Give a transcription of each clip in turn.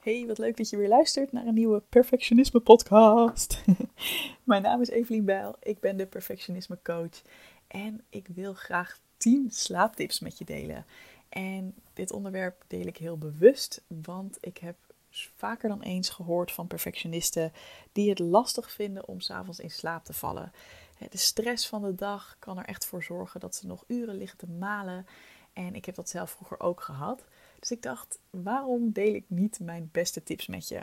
Hey, wat leuk dat je weer luistert naar een nieuwe Perfectionisme podcast. Mijn naam is Evelien Bijl, ik ben de Perfectionisme coach en ik wil graag 10 slaaptips met je delen. En dit onderwerp deel ik heel bewust, want ik heb vaker dan eens gehoord van perfectionisten die het lastig vinden om s'avonds in slaap te vallen. De stress van de dag kan er echt voor zorgen dat ze nog uren liggen te malen. En ik heb dat zelf vroeger ook gehad. Dus ik dacht, waarom deel ik niet mijn beste tips met je?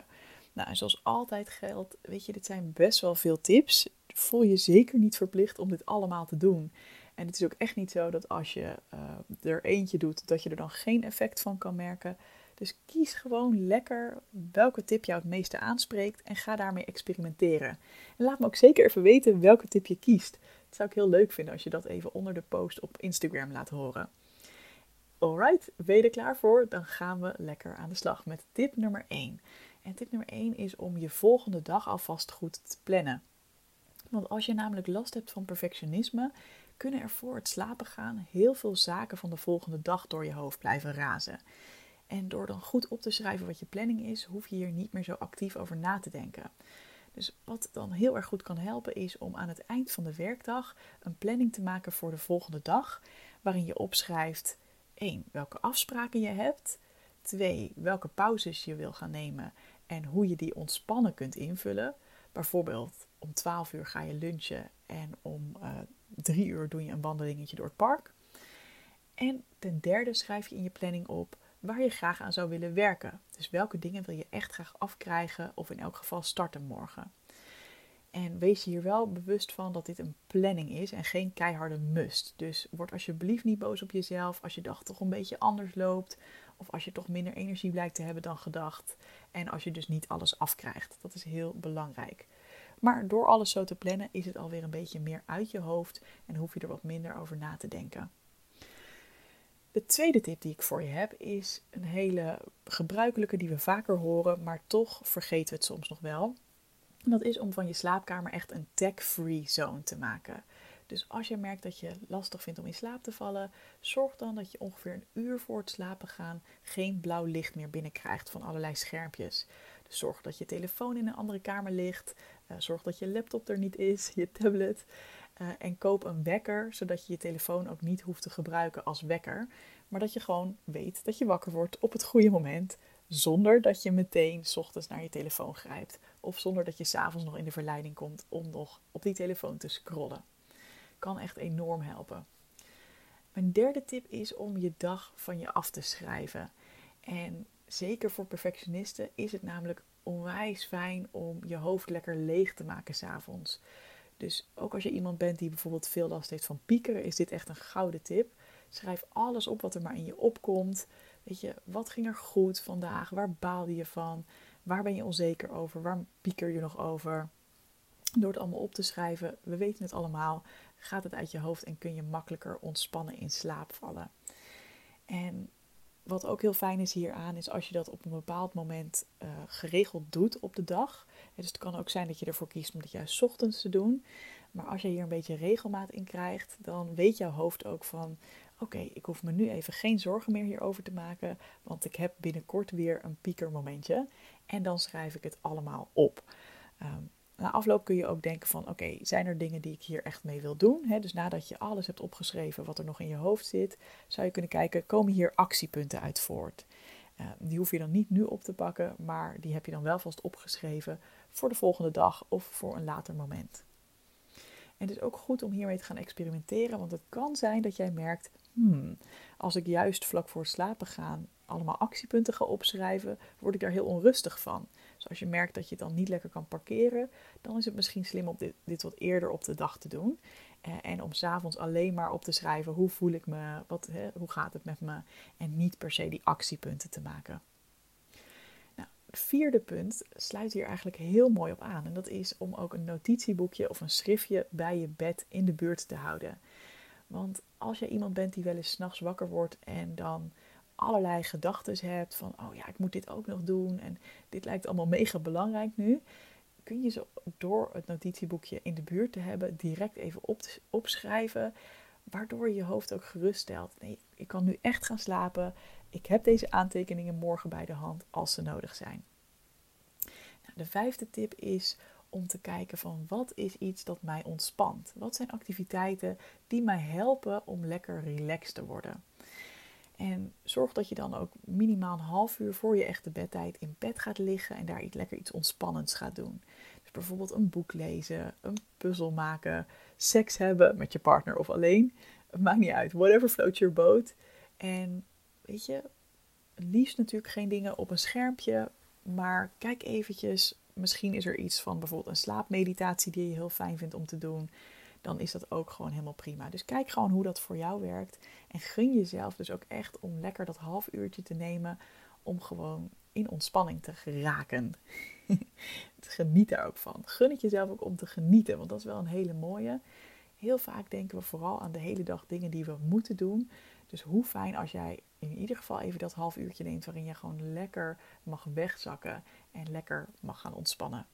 Nou, zoals altijd geldt, weet je, dit zijn best wel veel tips. Voel je zeker niet verplicht om dit allemaal te doen. En het is ook echt niet zo dat als je uh, er eentje doet, dat je er dan geen effect van kan merken. Dus kies gewoon lekker welke tip jou het meeste aanspreekt en ga daarmee experimenteren. En laat me ook zeker even weten welke tip je kiest. Het zou ik heel leuk vinden als je dat even onder de post op Instagram laat horen. Alright, ben je er klaar voor? Dan gaan we lekker aan de slag met tip nummer 1. En tip nummer 1 is om je volgende dag alvast goed te plannen. Want als je namelijk last hebt van perfectionisme, kunnen er voor het slapen gaan heel veel zaken van de volgende dag door je hoofd blijven razen. En door dan goed op te schrijven wat je planning is, hoef je hier niet meer zo actief over na te denken. Dus wat dan heel erg goed kan helpen, is om aan het eind van de werkdag een planning te maken voor de volgende dag, waarin je opschrijft 1. Welke afspraken je hebt. 2. Welke pauzes je wil gaan nemen en hoe je die ontspannen kunt invullen. Bijvoorbeeld om 12 uur ga je lunchen en om uh, 3 uur doe je een wandelingetje door het park. En ten derde schrijf je in je planning op waar je graag aan zou willen werken. Dus welke dingen wil je echt graag afkrijgen of in elk geval starten morgen. En wees hier wel bewust van dat dit een planning is en geen keiharde must. Dus word alsjeblieft niet boos op jezelf als je dag toch een beetje anders loopt. Of als je toch minder energie blijkt te hebben dan gedacht. En als je dus niet alles afkrijgt. Dat is heel belangrijk. Maar door alles zo te plannen is het alweer een beetje meer uit je hoofd en hoef je er wat minder over na te denken. De tweede tip die ik voor je heb is een hele gebruikelijke die we vaker horen, maar toch vergeten we het soms nog wel. En dat is om van je slaapkamer echt een tech-free zone te maken. Dus als je merkt dat je lastig vindt om in slaap te vallen, zorg dan dat je ongeveer een uur voor het slapen gaan geen blauw licht meer binnenkrijgt van allerlei schermpjes. Dus zorg dat je telefoon in een andere kamer ligt. Uh, zorg dat je laptop er niet is, je tablet. Uh, en koop een wekker, zodat je je telefoon ook niet hoeft te gebruiken als wekker. Maar dat je gewoon weet dat je wakker wordt op het goede moment. Zonder dat je meteen s ochtends naar je telefoon grijpt. Of zonder dat je s'avonds nog in de verleiding komt om nog op die telefoon te scrollen. Kan echt enorm helpen. Mijn derde tip is om je dag van je af te schrijven. En zeker voor perfectionisten is het namelijk onwijs fijn om je hoofd lekker leeg te maken s'avonds. Dus ook als je iemand bent die bijvoorbeeld veel last heeft van piekeren, is dit echt een gouden tip. Schrijf alles op wat er maar in je opkomt. Weet je, wat ging er goed vandaag? Waar baalde je van? Waar ben je onzeker over? Waar pieker je nog over? Door het allemaal op te schrijven, we weten het allemaal, gaat het uit je hoofd en kun je makkelijker ontspannen in slaap vallen. En wat ook heel fijn is hieraan, is als je dat op een bepaald moment uh, geregeld doet op de dag. Dus het kan ook zijn dat je ervoor kiest om het juist ochtends te doen. Maar als je hier een beetje regelmaat in krijgt, dan weet jouw hoofd ook van: oké, ik hoef me nu even geen zorgen meer hierover te maken, want ik heb binnenkort weer een piekermomentje. En dan schrijf ik het allemaal op. Um, na afloop kun je ook denken van oké, zijn er dingen die ik hier echt mee wil doen? dus nadat je alles hebt opgeschreven wat er nog in je hoofd zit, zou je kunnen kijken, komen hier actiepunten uit voort? Uh, die hoef je dan niet nu op te pakken, maar die heb je dan wel vast opgeschreven voor de volgende dag of voor een later moment. En het is ook goed om hiermee te gaan experimenteren, want het kan zijn dat jij merkt, hmm, als ik juist vlak voor slapen gaan allemaal actiepunten ga opschrijven, word ik daar heel onrustig van. Dus als je merkt dat je het dan niet lekker kan parkeren, dan is het misschien slim om dit, dit wat eerder op de dag te doen. Eh, en om s'avonds alleen maar op te schrijven hoe voel ik me, wat, hè, hoe gaat het met me. En niet per se die actiepunten te maken. Vierde punt sluit hier eigenlijk heel mooi op aan. En dat is om ook een notitieboekje of een schriftje bij je bed in de buurt te houden. Want als je iemand bent die wel eens s'nachts wakker wordt en dan allerlei gedachten hebt van, oh ja, ik moet dit ook nog doen en dit lijkt allemaal mega belangrijk nu, kun je ze door het notitieboekje in de buurt te hebben direct even op, opschrijven, waardoor je hoofd ook gerust stelt. Nee, ik kan nu echt gaan slapen Ik heb deze aantekeningen morgen bij de hand als ze nodig zijn. Nou, de vijfde tip is om te kijken van wat is iets dat mij ontspant? Wat zijn activiteiten die mij helpen om lekker relaxed te worden? En zorg dat je dan ook minimaal een half uur voor je echte bedtijd in bed gaat liggen en daar iets lekker iets ontspannends gaat doen. Dus bijvoorbeeld een boek lezen, een puzzel maken, seks hebben met je partner of alleen. Het maakt niet uit. Whatever floats your boat. En weet je, liefst natuurlijk geen dingen op een schermpje. Maar kijk eventjes. Misschien is er iets van bijvoorbeeld een slaapmeditatie die je heel fijn vindt om te doen. Dan is dat ook gewoon helemaal prima. Dus kijk gewoon hoe dat voor jou werkt. En gun jezelf dus ook echt om lekker dat half uurtje te nemen. Om gewoon in ontspanning te geraken. Geniet daar ook van. Gun het jezelf ook om te genieten. Want dat is wel een hele mooie. Heel vaak denken we vooral aan de hele dag dingen die we moeten doen. Dus hoe fijn als jij in ieder geval even dat half uurtje neemt waarin je gewoon lekker mag wegzakken en lekker mag gaan ontspannen.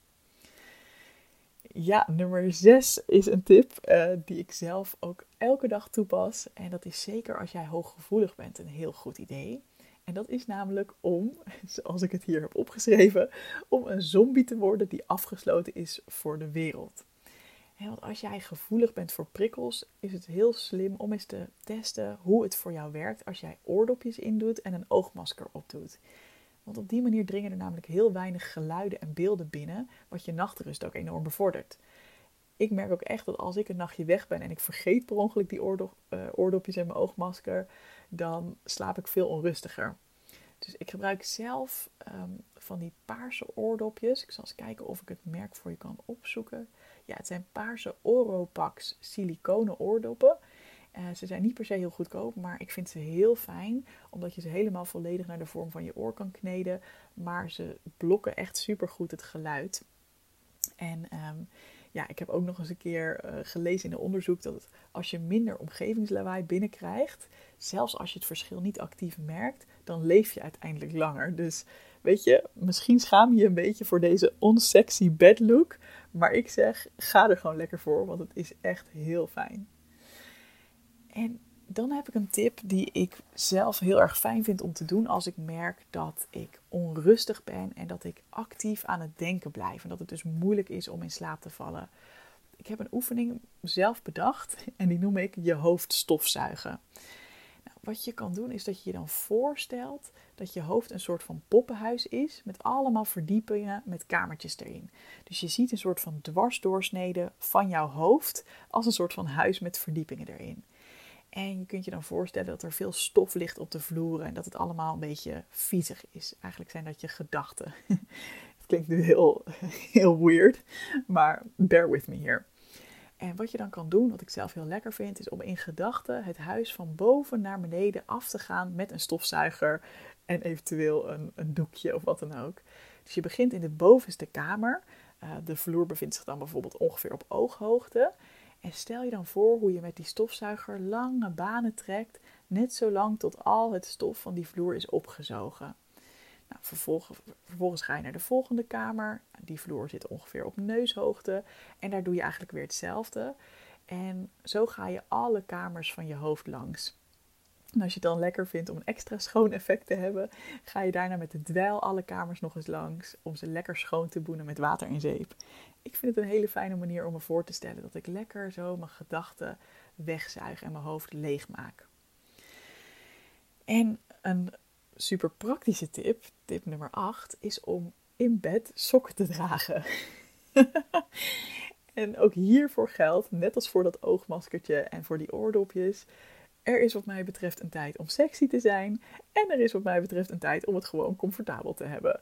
Ja, nummer 6 is een tip uh, die ik zelf ook elke dag toepas. En dat is zeker als jij hooggevoelig bent een heel goed idee. En dat is namelijk om, zoals ik het hier heb opgeschreven, om een zombie te worden die afgesloten is voor de wereld. Want als jij gevoelig bent voor prikkels, is het heel slim om eens te testen hoe het voor jou werkt als jij oordopjes indoet en een oogmasker opdoet. Want op die manier dringen er namelijk heel weinig geluiden en beelden binnen, wat je nachtrust ook enorm bevordert. Ik merk ook echt dat als ik een nachtje weg ben en ik vergeet per ongeluk die oordop, uh, oordopjes en mijn oogmasker, dan slaap ik veel onrustiger. Dus ik gebruik zelf ehm, van die paarse oordopjes. Ik zal eens kijken of ik het merk voor je kan opzoeken. Ja, het zijn paarse Oropax siliconen oordoppen. Uh, ze zijn niet per se heel goedkoop, maar ik vind ze heel fijn. Omdat je ze helemaal volledig naar de vorm van je oor kan kneden. Maar ze blokken echt super goed het geluid. En ehm, ja, ik heb ook nog eens een keer uh, gelezen in een onderzoek dat als je minder omgevingslawaai binnenkrijgt, zelfs als je het verschil niet actief merkt, dan leef je uiteindelijk langer. Dus weet je, misschien schaam je een beetje voor deze unsexy bedlook. Maar ik zeg, ga er gewoon lekker voor, want het is echt heel fijn. En dan heb ik een tip die ik zelf heel erg fijn vind om te doen als ik merk dat ik onrustig ben en dat ik actief aan het denken blijf. En dat het dus moeilijk is om in slaap te vallen. Ik heb een oefening zelf bedacht en die noem ik je hoofd stofzuigen. Nou, wat je kan doen is dat je je dan voorstelt dat je hoofd een soort van poppenhuis is met allemaal verdiepingen met kamertjes erin. Dus je ziet een soort van dwarsdoorsnede van jouw hoofd als een soort van huis met verdiepingen erin. En je kunt je dan voorstellen dat er veel stof ligt op de vloer en dat het allemaal een beetje viezig is. Eigenlijk zijn dat je gedachten. het klinkt nu heel, heel weird, maar bear with me here. En wat je dan kan doen, wat ik zelf heel lekker vind, is om in gedachten het huis van boven naar beneden af te gaan met een stofzuiger en eventueel een, een doekje of wat dan ook. Dus je begint in de bovenste kamer. Uh, de vloer bevindt zich dan bijvoorbeeld ongeveer op ooghoogte. En stel je dan voor hoe je met die stofzuiger lange banen trekt, net zo lang tot al het stof van die vloer is opgezogen. Nou, vervolgens, vervolgens ga je naar de volgende kamer. Die vloer zit ongeveer op neushoogte. En daar doe je eigenlijk weer hetzelfde. En zo ga je alle kamers van je hoofd langs. En als je het dan lekker vindt om een extra schoon effect te hebben, ga je daarna met de dweil alle kamers nog eens langs om ze lekker schoon te boenen met water en zeep. Ik vind het een hele fijne manier om me voor te stellen dat ik lekker zo mijn gedachten wegzuig en mijn hoofd leeg maak. En een super praktische tip, tip nummer 8, is om in bed sokken te dragen. en ook hiervoor geldt, net als voor dat oogmaskertje en voor die oordopjes, er is wat mij betreft een tijd om sexy te zijn. En er is wat mij betreft een tijd om het gewoon comfortabel te hebben.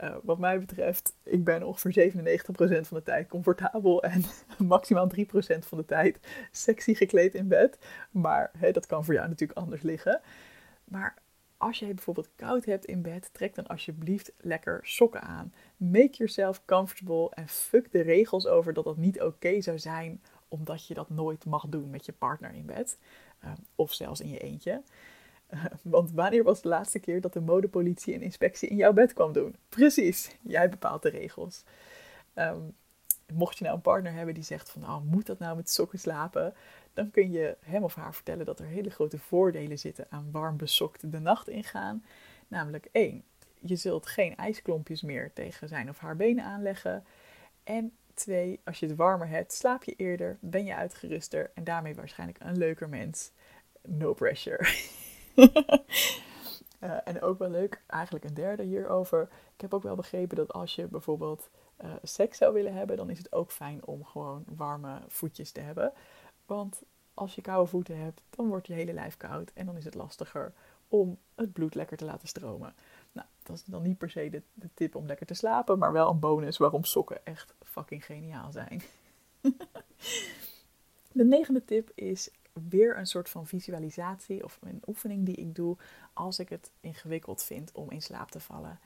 Uh, wat mij betreft, ik ben ongeveer 97% van de tijd comfortabel en maximaal 3% van de tijd sexy gekleed in bed. Maar dat kan voor jou natuurlijk anders liggen. Maar als jij bijvoorbeeld koud hebt in bed, trek dan alsjeblieft lekker sokken aan. Make yourself comfortable en fuck de regels over dat dat niet oké zou zijn omdat je dat nooit mag doen met je partner in bed. Ehm, of zelfs in je eentje. Uh, want wanneer was de laatste keer dat de modepolitie een inspectie in jouw bed kwam doen? Precies, jij bepaalt de regels. Um, mocht je nou een partner hebben die zegt van, nou, moet dat nou met sokken slapen? dan kun je hem of haar vertellen dat er hele grote voordelen zitten aan warm besokt de nacht ingaan. Namelijk één, je zult geen ijsklompjes meer tegen zijn of haar benen aanleggen. En twee, als je het warmer hebt, slaap je eerder, ben je uitgeruster en daarmee waarschijnlijk een leuker mens. No pressure. uh, en ook wel leuk, eigenlijk een derde hierover. Ik heb ook wel begrepen dat als je bijvoorbeeld uh, seks zou willen hebben, dan is het ook fijn om gewoon warme voetjes te hebben. Want als je koude voeten hebt, dan wordt je hele lijf koud en dan is het lastiger om het bloed lekker te laten stromen. Nou, dat is dan niet per se de, de tip om lekker te slapen, maar wel een bonus waarom sokken echt fucking geniaal zijn. de negende tip is weer een soort van visualisatie of een oefening die ik doe als ik het ingewikkeld vind om in slaap te vallen.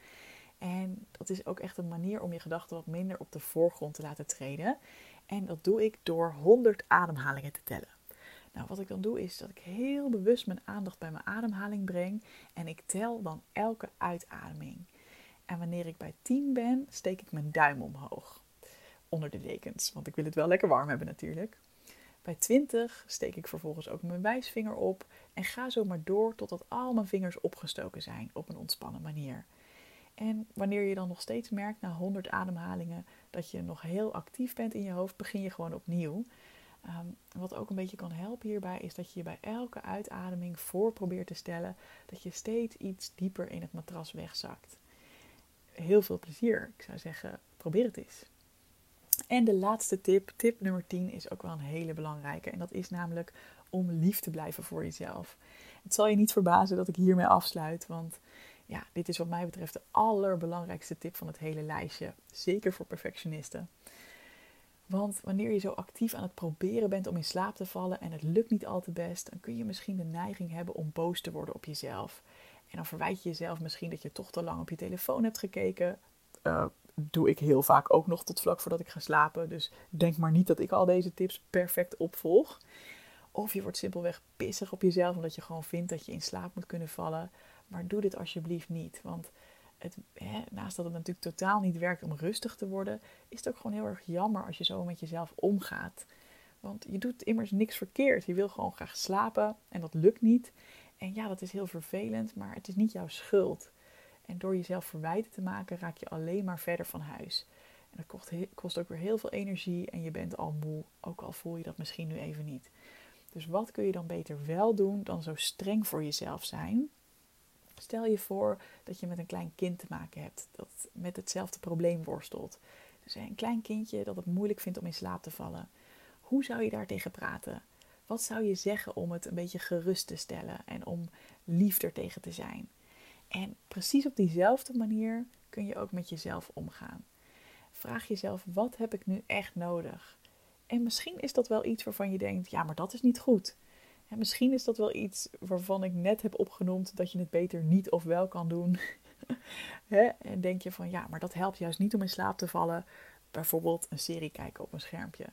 En dat is ook echt een manier om je gedachten wat minder op de voorgrond te laten treden. En dat doe ik door 100 ademhalingen te tellen. Nou, wat ik dan doe is dat ik heel bewust mijn aandacht bij mijn ademhaling breng en ik tel dan elke uitademing. En wanneer ik bij 10 ben, steek ik mijn duim omhoog. Onder de dekens, want ik wil het wel lekker warm hebben natuurlijk. Bij 20 steek ik vervolgens ook mijn wijsvinger op en ga zo maar door totdat al mijn vingers opgestoken zijn op een ontspannen manier. En wanneer je dan nog steeds merkt na 100 ademhalingen dat je nog heel actief bent in je hoofd, begin je gewoon opnieuw. Um, wat ook een beetje kan helpen hierbij is dat je je bij elke uitademing voor probeert te stellen dat je steeds iets dieper in het matras wegzakt. Heel veel plezier. Ik zou zeggen, probeer het eens. En de laatste tip, tip nummer 10, is ook wel een hele belangrijke. En dat is namelijk om lief te blijven voor jezelf. Het zal je niet verbazen dat ik hiermee afsluit, want ja, dit is wat mij betreft de allerbelangrijkste tip van het hele lijstje. Zeker voor perfectionisten. Want wanneer je zo actief aan het proberen bent om in slaap te vallen en het lukt niet al te best, dan kun je misschien de neiging hebben om boos te worden op jezelf. En dan verwijt je jezelf misschien dat je toch te lang op je telefoon hebt gekeken. Uh, doe ik heel vaak ook nog tot vlak voordat ik ga slapen. Dus denk maar niet dat ik al deze tips perfect opvolg. Of je wordt simpelweg pissig op jezelf omdat je gewoon vindt dat je in slaap moet kunnen vallen. Maar doe dit alsjeblieft niet. Want het, naast dat het natuurlijk totaal niet werkt om rustig te worden, is het ook gewoon heel erg jammer als je zo met jezelf omgaat. Want je doet immers niks verkeerd. Je wil gewoon graag slapen en dat lukt niet. En ja, dat is heel vervelend, maar het is niet jouw schuld. En door jezelf verwijten te maken, raak je alleen maar verder van huis. En dat kost, kost ook weer heel veel energie en je bent al moe, ook al voel je dat misschien nu even niet. Dus wat kun je dan beter wel doen dan zo streng voor jezelf zijn? Stel je voor dat je met een klein kind te maken hebt dat met hetzelfde probleem worstelt. Dus een klein kindje dat het moeilijk vindt om in slaap te vallen. Hoe zou je daar tegen praten? Wat zou je zeggen om het een beetje gerust te stellen en om liefder tegen te zijn? En precies op diezelfde manier kun je ook met jezelf omgaan. Vraag jezelf: wat heb ik nu echt nodig? En misschien is dat wel iets waarvan je denkt: ja, maar dat is niet goed misschien is dat wel iets waarvan ik net heb opgenoemd dat je het beter niet of wel kan doen. en denk je van ja, maar dat helpt juist niet om in slaap te vallen. Bijvoorbeeld een serie kijken op een schermpje.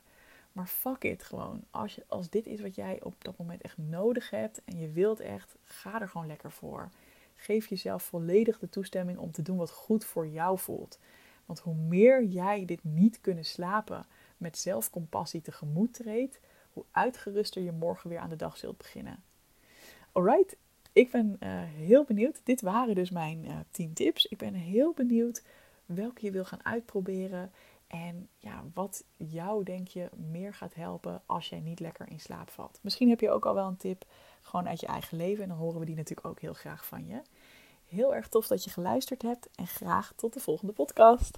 Maar fuck it gewoon. Als, je, als dit is wat jij op dat moment echt nodig hebt en je wilt echt, ga er gewoon lekker voor. Geef jezelf volledig de toestemming om te doen wat goed voor jou voelt. Want hoe meer jij dit niet kunnen slapen met zelfcompassie tegemoet treedt, hoe uitgeruster je morgen weer aan de dag zult beginnen. Alright, ik ben uh, heel benieuwd. Dit waren dus mijn uh, eh, 10 tips. Ik ben heel benieuwd welke je wil gaan uitproberen. En ja, wat jou denk je meer gaat helpen als jij niet lekker in slaap valt. Misschien heb je ook al wel een tip gewoon uit je eigen leven. En dan horen we die natuurlijk ook heel graag van je. Heel erg tof dat je geluisterd hebt. En graag tot de volgende podcast.